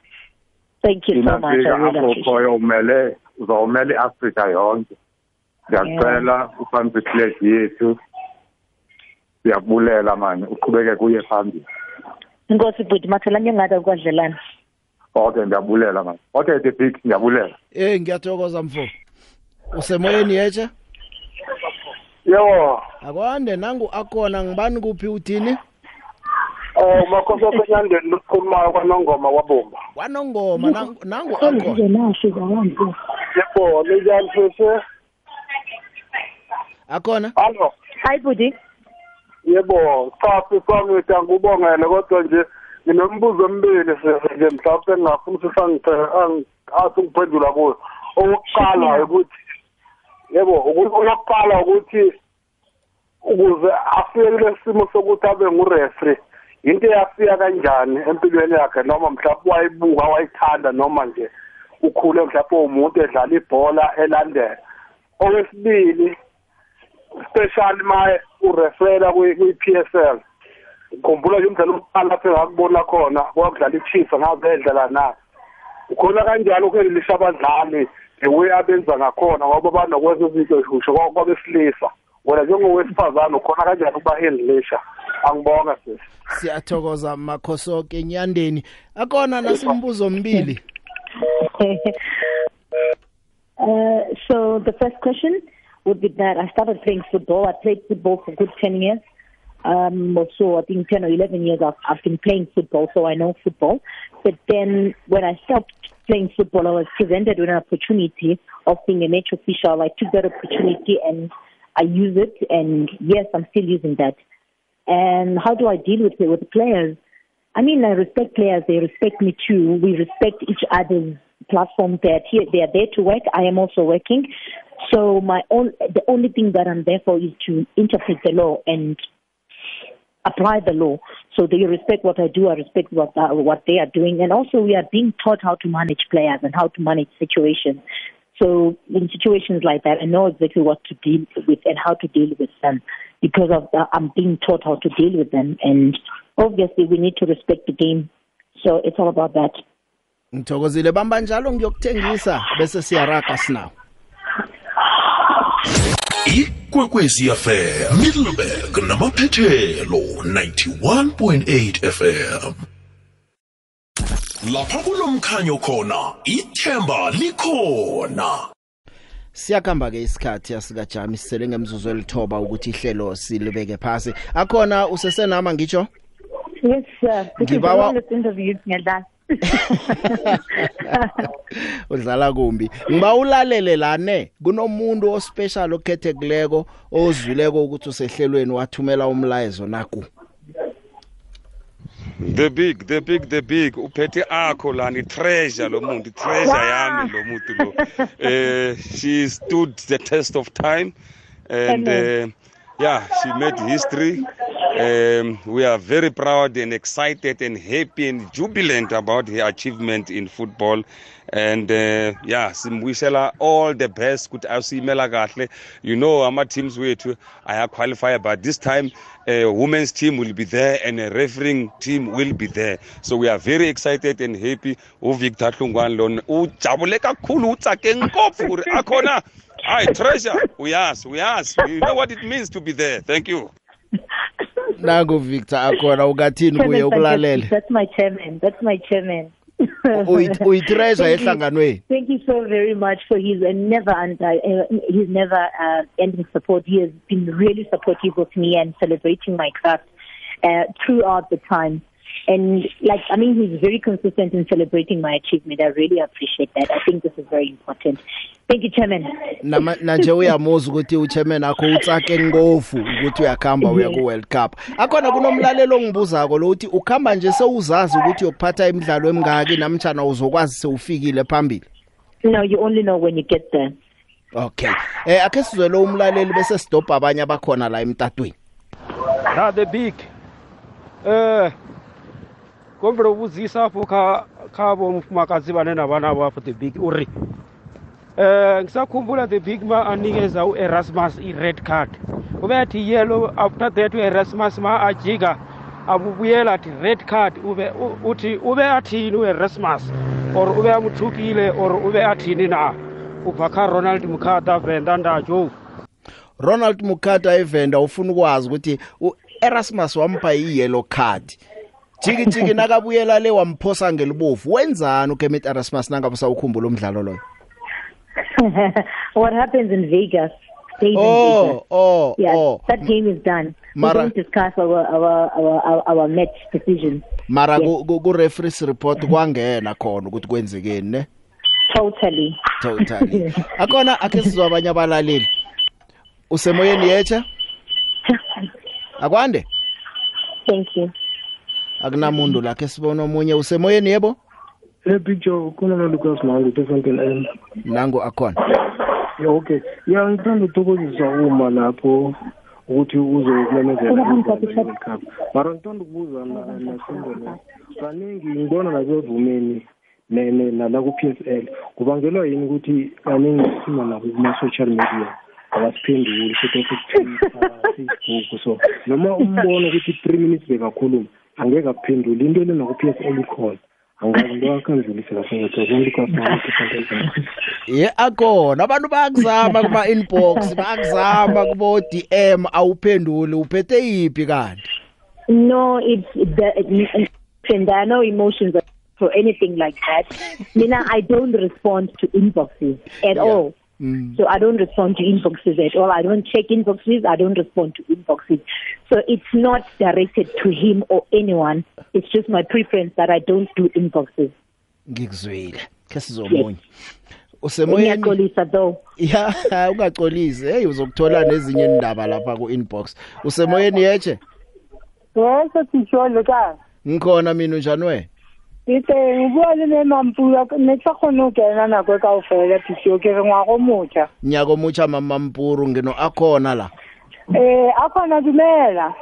Speaker 17: Thank you so much. I
Speaker 20: Inafika
Speaker 17: really
Speaker 20: apho
Speaker 17: appreciate
Speaker 20: khoyo umele uzawumele iAfrika yonke. Ngiyacela ufambise iflag yethu. Siyabulela mani uqhubeke kuye phambili.
Speaker 17: Inkosi bhuti makhelanye ngada kwadlelana.
Speaker 20: Okay ngiyabulela mani. Okay the big ngiyabulela.
Speaker 5: eh ngiyathokoza mfo usemoyeni yetsha
Speaker 19: Yebo.
Speaker 5: akwande nangu akhona ngibani kuphi uthini
Speaker 19: Oh makhosi osenyandeni lokukhulumayo kwanongoma kwabomba.
Speaker 5: kwanongoma nangu nangu akhona
Speaker 19: Yebo, linjani sese?
Speaker 5: akhona
Speaker 19: Hallo.
Speaker 17: Hi bhuti.
Speaker 19: Yebo, cha sisami ngiyangubongela kodwa nje nginombuzo sese nje mhlawumbe engingafuna ukuthi sangithe athi ngiphendula kuyo. Owokuqala ukuthi yebo, okokuqala ukuthi ukuze afike kule simo sokuthi abe ngurefri into eyafika kanjani empilweni yakhe noma mhlawumbe wayibuka wayithanda noma nje ukhule mhlawumbe umuntu edlala ibhola elandela? Okwesibili special ma urefera kwi-PSL ngikhumbula nje umdlalo wokuqala lapho engakubona khona kwakudlala i-Chiefs ngazedlala naye ukhona kanjalo ukwelisha abadlali the way abenza ngakhona ngoba banokwenza izinto zihusho kwabesilisa wena njengowesifazane ukhona kanjani ukuba endlisha angibonga sisi
Speaker 5: siyathokoza makhosoke enyandeni akhona nasimbuzo mbili
Speaker 17: Uh, so the first question would be that I started playing football. I played football for a good 10 years. Um, so I think 10 or 11 years I've, I've been playing football, so I know football. But then when I stopped playing football, I was presented with an opportunity of being a match official. I took that opportunity and I use it, and yes, I'm still using that. And how do I deal with it with the players? I mean, I respect players; they respect me too. We respect each other's platform. They're here; they are there to work. I am also working. So my own, the only thing that I'm there for is to interpret the law and apply the law. So they respect what I do. I respect what uh, what they are doing, and also we are being taught how to manage players and how to manage situations. So in situations like that, I know exactly what to deal with and how to deal with them because of uh, I'm being taught how to deal with them, and obviously we need to respect the game. So it's all about that.
Speaker 5: ngithokozile bamba njalo ngiyokuthengisa bese siyaraga sinawo
Speaker 1: ikwekwezi fm middleburg namaphethelo 91.8 fm lapha kulomkhanyo khona ithemba likhona.
Speaker 5: Siyakhamba ke isikhathi asikajami sisele ngemzuzu elithoba ukuthi ihlelo silibeke phasi. Akhona usesenama ngitsho?
Speaker 17: Yes, sir.
Speaker 5: Ngibawa-
Speaker 17: interview ngiyadlala.
Speaker 5: udlala kumbi. Ngiba ulalele lane kunomuntu ospecial okhethekileko ozwileko ukuthi usehlelweni wathumela umlayezo naku.
Speaker 21: The big the big the big. Uphethe akho lana i-treasure lo muntu i-treasure yami lo muntu lo. Eh she stood the test of time and uh, yeah she made history. Um, we are very proud and excited and happy and jubilant about her achievement in football. And uh, yeah, simwishela all the best. Ukuthi asiyimela kahle. You know ama teams wethu aya qualify but this time a women's team will be there and a refereeing team will be there. So we are very excited and happy. uVictor Hlungwane lona ujabule kakhulu utsake ngopfu uri akhona Hi, treasure. Uyazi, uyazi. You know what it means to be there. Thank you.
Speaker 5: nangu Victor akhona ukathini kuye ukulalele
Speaker 17: That's my chairman. That's my chairman.
Speaker 5: Uyi- uyitreasure
Speaker 17: Thank you.
Speaker 5: ehlanganweni
Speaker 17: Thank you so very much for his uh, never anti, uh, his never uh, ending support. He has been really supportive of me and celebrating my craft uh, throughout the time. And like, I mean, he's very consistent in celebrating my achievement. I really appreciate that. I think this is very important. Thank you, Chairman.
Speaker 5: Nama- na nje uyamuza ukuthi uchairman akho utsake ngofu ukuthi uyakhamba uya ku World Cup akhona kunomlalelo ongibuzako lo uthi ukhamba nje sewuzazi ukuthi uyophatha imidlalo emingaki namtjana uzokwazi sewufikile phambili
Speaker 17: No, you only know when you get there.
Speaker 5: okay eh akhe sizwe lo umlaleli bese stop abanye abakhona la emtatweni
Speaker 22: na the big eh kombela ubuzisa apho kha khabo mfumakazi bane nabana bapho the big uri eh ngisakhumbula the big ma anikeza uErasmus i-red card. Ube athi yellow after that uErasmus ma ajika abubuyela athi red card ube u- uthi ube athini uErasmus? Or ube amuthukile or ube athini na? Ubva kha Ronald Mukata Venda ndajo.
Speaker 5: Ronald Mukata evenda ufuna ukwazi ukuthi uErasmus wampha i-yellow card. Jiki jiki nakabuyela le wamphosa ngelibovu wenzani uKemet Erasmus nangabe sawukhumbula umdlalo loyo
Speaker 17: what happens in Vegas stays
Speaker 5: Oh,
Speaker 17: in Vegas.
Speaker 5: oh,
Speaker 17: yeah,
Speaker 5: oh.
Speaker 17: that game is done.
Speaker 5: Mara-
Speaker 17: we don't discuss our our our our, our match decisions.
Speaker 5: mara
Speaker 17: Yes.
Speaker 5: ku- ku referees report kwangena khona ukuthi kwenzekeni ne
Speaker 17: Totally.
Speaker 5: totally akona akhe sizwa abanye abalaleli usemoyeni yecha akwande
Speaker 17: Thank you.
Speaker 5: Akunamuntu lakhe sibona omunye usemoyeni yebo?
Speaker 23: Le picture khona na Lucas Mangu Tefontein M
Speaker 5: nangu akhona.
Speaker 23: Yeah okay. Yeah ngithanda ukuthokozisa uma lapho ukuthi uzokumemezela World Cup mara ngithanda ukubuza na- nasindele kaningi ngibona nasevumeni ne- ne- nala ku-PSL kubangelwa yini ukuthi kaningi sima nabo kuma-social media? Abasiphenduli futhi Twitter, Facebook so noma umbona ukuthi three minutes bekakhuluma. Angeke akuphendule into lena ku-PSL ikhona angazi into akandlulise kahle ngedwa Lucas Mangu Tefontein M
Speaker 5: ye akhona. Abantu bayakuzama kuma inbox bayakuzama kubo DM awuphenduli uphethe yipi kanti
Speaker 17: No, it's the it, and there are no emotions or anything like that. Mina, I don't respond to inboxes at all.
Speaker 5: Mm.
Speaker 17: So I don't respond to inboxes at all. I don't check inboxes. I don't respond to inboxes. So it's not directed to him or anyone. It's just my preference that I don't do inboxes.
Speaker 5: ngikuzwile ke sizomunye usemoyeni
Speaker 17: Ngiyaxolisa though.
Speaker 5: ya ungacolisi hey uzokuthola nezinye indaba lapha ku inbox usemoyeni yeche
Speaker 24: Yebo sishole ka.
Speaker 5: ngikhona mina unjani we
Speaker 24: Itse ngibone le mampula ne tsa khona ukena nako ka ofela tisho ke re ngwago motjha.
Speaker 5: nyako mucha mama mpuru ngino akhona la
Speaker 24: Eh akhona dumela.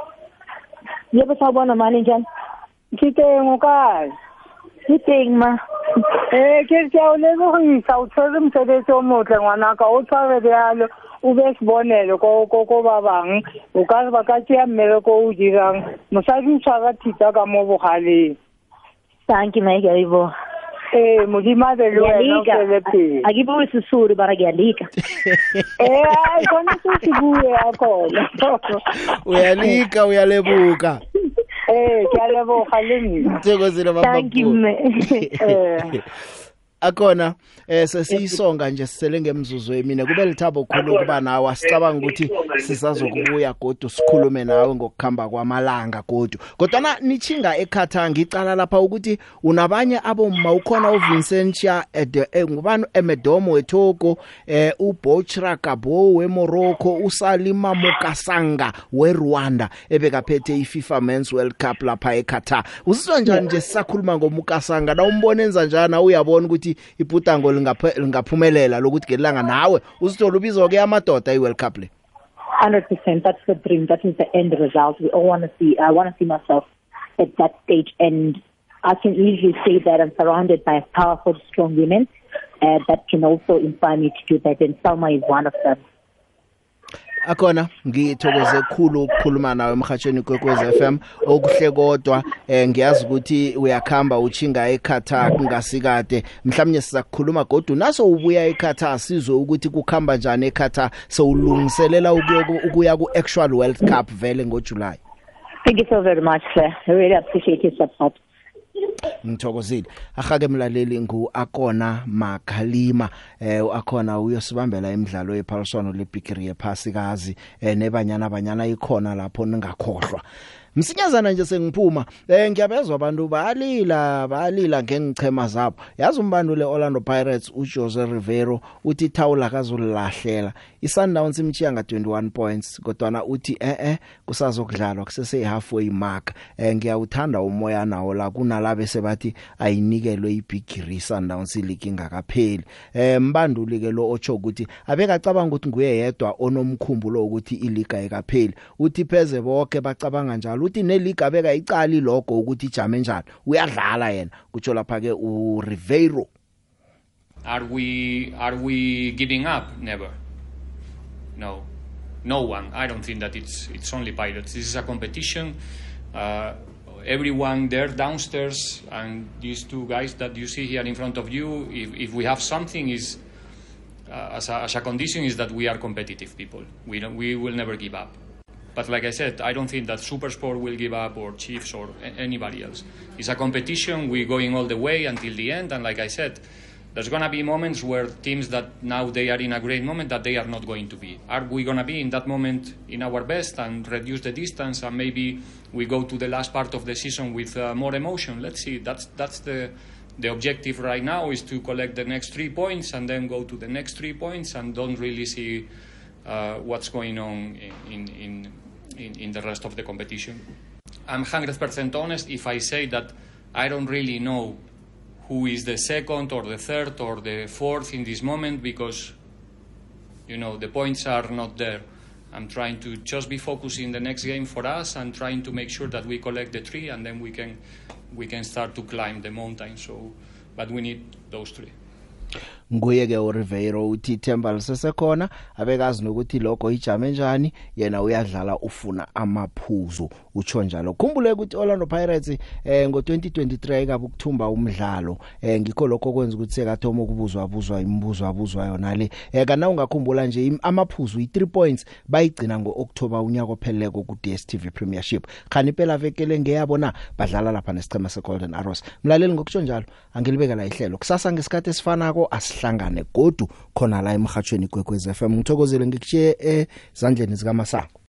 Speaker 17: Yebo sawubona mani njani?
Speaker 24: Ngiteng ukazi.
Speaker 17: Ngiteng ma.
Speaker 24: Eh ke ke o le go isa o tshwere mosebetsi o motle ngwana ka o tshware bjalo o be sebonelo ko ko ko ba bang o ka re ba ka tšea mmereko o o dirang mosadi o tshwara thita ka mo bogaleng
Speaker 17: Thank you, Mike. Yebo.
Speaker 24: Eh modimo a be le wena o tswele pele
Speaker 17: Akibui sisulu bara ngiyalika.
Speaker 24: Eh hayi khona sesibuye akhona
Speaker 5: uyalika uyalebuka
Speaker 24: Eh ke a leboga le
Speaker 5: baba
Speaker 24: Thank you. Eh.
Speaker 5: akhona eh sesiyisonga nje sisele ngemzuzu emine. Kube lithabo khulu kuba nawe. Asicabanga ukuthi sisazokubuya godu sikhulume nawe ngokukhamba kwamalanga godu. Kodwa nichinga ekhatha ngicala lapha ukuthi unabanye abomma. Ukhona uVincentia Ede- eh, ngubani? Emedomo wetoko eh uBochra Gabo weMorocco uSalima Mukasanga weRwanda ebekaphethe iFIFA Men's World Cup lapha eQatar usizwa njani nje sisakhuluma ngomukasanga? Na umbona enza njani? Uyabona ukuthi ibhutango lingaphe- lingaphumelela lokuthi ngelanga nawe uzithola ubizwa ke amadoda iWorld Cup le
Speaker 17: hundred percent. That's the dream. That is the end result. We all want to see. I want to see myself at that stage, and I can easily say that I'm surrounded by powerful, strong women uh, that can also inspire me to do that, and Salma is one of them.
Speaker 5: Akhona ngithokoze ukukhulu ukukhuluma nawe emhathweni kwekwez FM okuhle kodwa eh ngiyazi ukuthi uyakhamba uchinga eKatar kungasikade mhlawumnye sizakukhuluma godwa naso ubuya eKatar sizwe ukuthi kukhamba njani eKatar sewulungiselela ukuya ku actual World Cup vele ngoJuly
Speaker 17: Thank you so very much, Claire. I really appreciate your support.
Speaker 5: Ngithokozile ahake mlaleli ngu akona magalima eh akhona uyosibambela imidlalo yephaliswano lebigiri yephasikazi eh nebanyana banyana ikhona lapho ningakhohlwa. Msinyazana nje sengiphuma. Eh ngiyabezwa abantu balila balila ngengichema zabo. Yazi umbandule Orlando Pirates uJose Rivero uthi thawula kazulahlela iSundowns imchiya nga 21 points kodwa uthi eh eh kusazokudlalwa kusese halfway mark. Eh ngiyawuthanda umoya nawo la kunalabe sebathi ayinikelwe ibigiri Sundowns league ingakapheli. Eh mbanduli ke lo ocho ukuthi abeka cabanga ukuthi nguye yedwa onomkhumbulo ukuthi iliga ekapheli. Uthi pheze bonke bacabanga njalo uthi neliga abeka icali lokho ukuthi ijame njani uyadlala yena kutsho lapha ke u Ribeiro
Speaker 25: Are we are we giving up? Never. No, no one. I don't think that it's it's only pilots. This is a competition. Uh, everyone there downstairs and these two guys that you see here in front of you. If if we have something is uh, as, a, as a condition is that we are competitive people. We don't we will never give up. But like I said, I don't think that Supersport will give up or Chiefs or anybody else. It's a competition. We're going all the way until the end. And like I said, there's going to be moments where teams that now they are in a great moment that they are not going to be. Are we going to be in that moment in our best and reduce the distance and maybe we go to the last part of the season with uh, more emotion? Let's see. That's that's the the objective right now is to collect the next three points and then go to the next three points and don't really see uh, what's going on in, in, in, in the rest of the competition. I'm 100% honest if I say that I don't really know who is the second or the third or the fourth in this moment because, you know, the points are not there. I'm trying to just be focusing the next game for us and trying to make sure that we collect the three and then we can we can start to climb the mountain. So, but we need those three.
Speaker 5: Nguye ke uRibeiro uthi Themba lisesekhona abekazi nokuthi lokho ijame njani yena uyadlala ufuna amaphuzu. Utsho njalo. Khumbule ukuthi Orlando Pirates eh ngo2023 ikabe ukuthumba umdlalo. Eh ngikho lokho kwenza ukuthi sekathoma ukubuzwa buzwa imibuzo abuzwa yona le. Eh kana ungakhumbula nje im- amaphuzu i3 points bayigcina ngoOctober unyaka opheleleko ku DStv Premiership. Khani phela vekele ngeyabona badlala lapha nesicema seGolden Arrows. Mlaleli ngokutsho njalo angilibekela ihlelo. Kusasa ngesikhathi esifanako asihlangane godu khona la emhathweni kwekwez FM ngithokozele ngikuchiye ezandleni zika Masango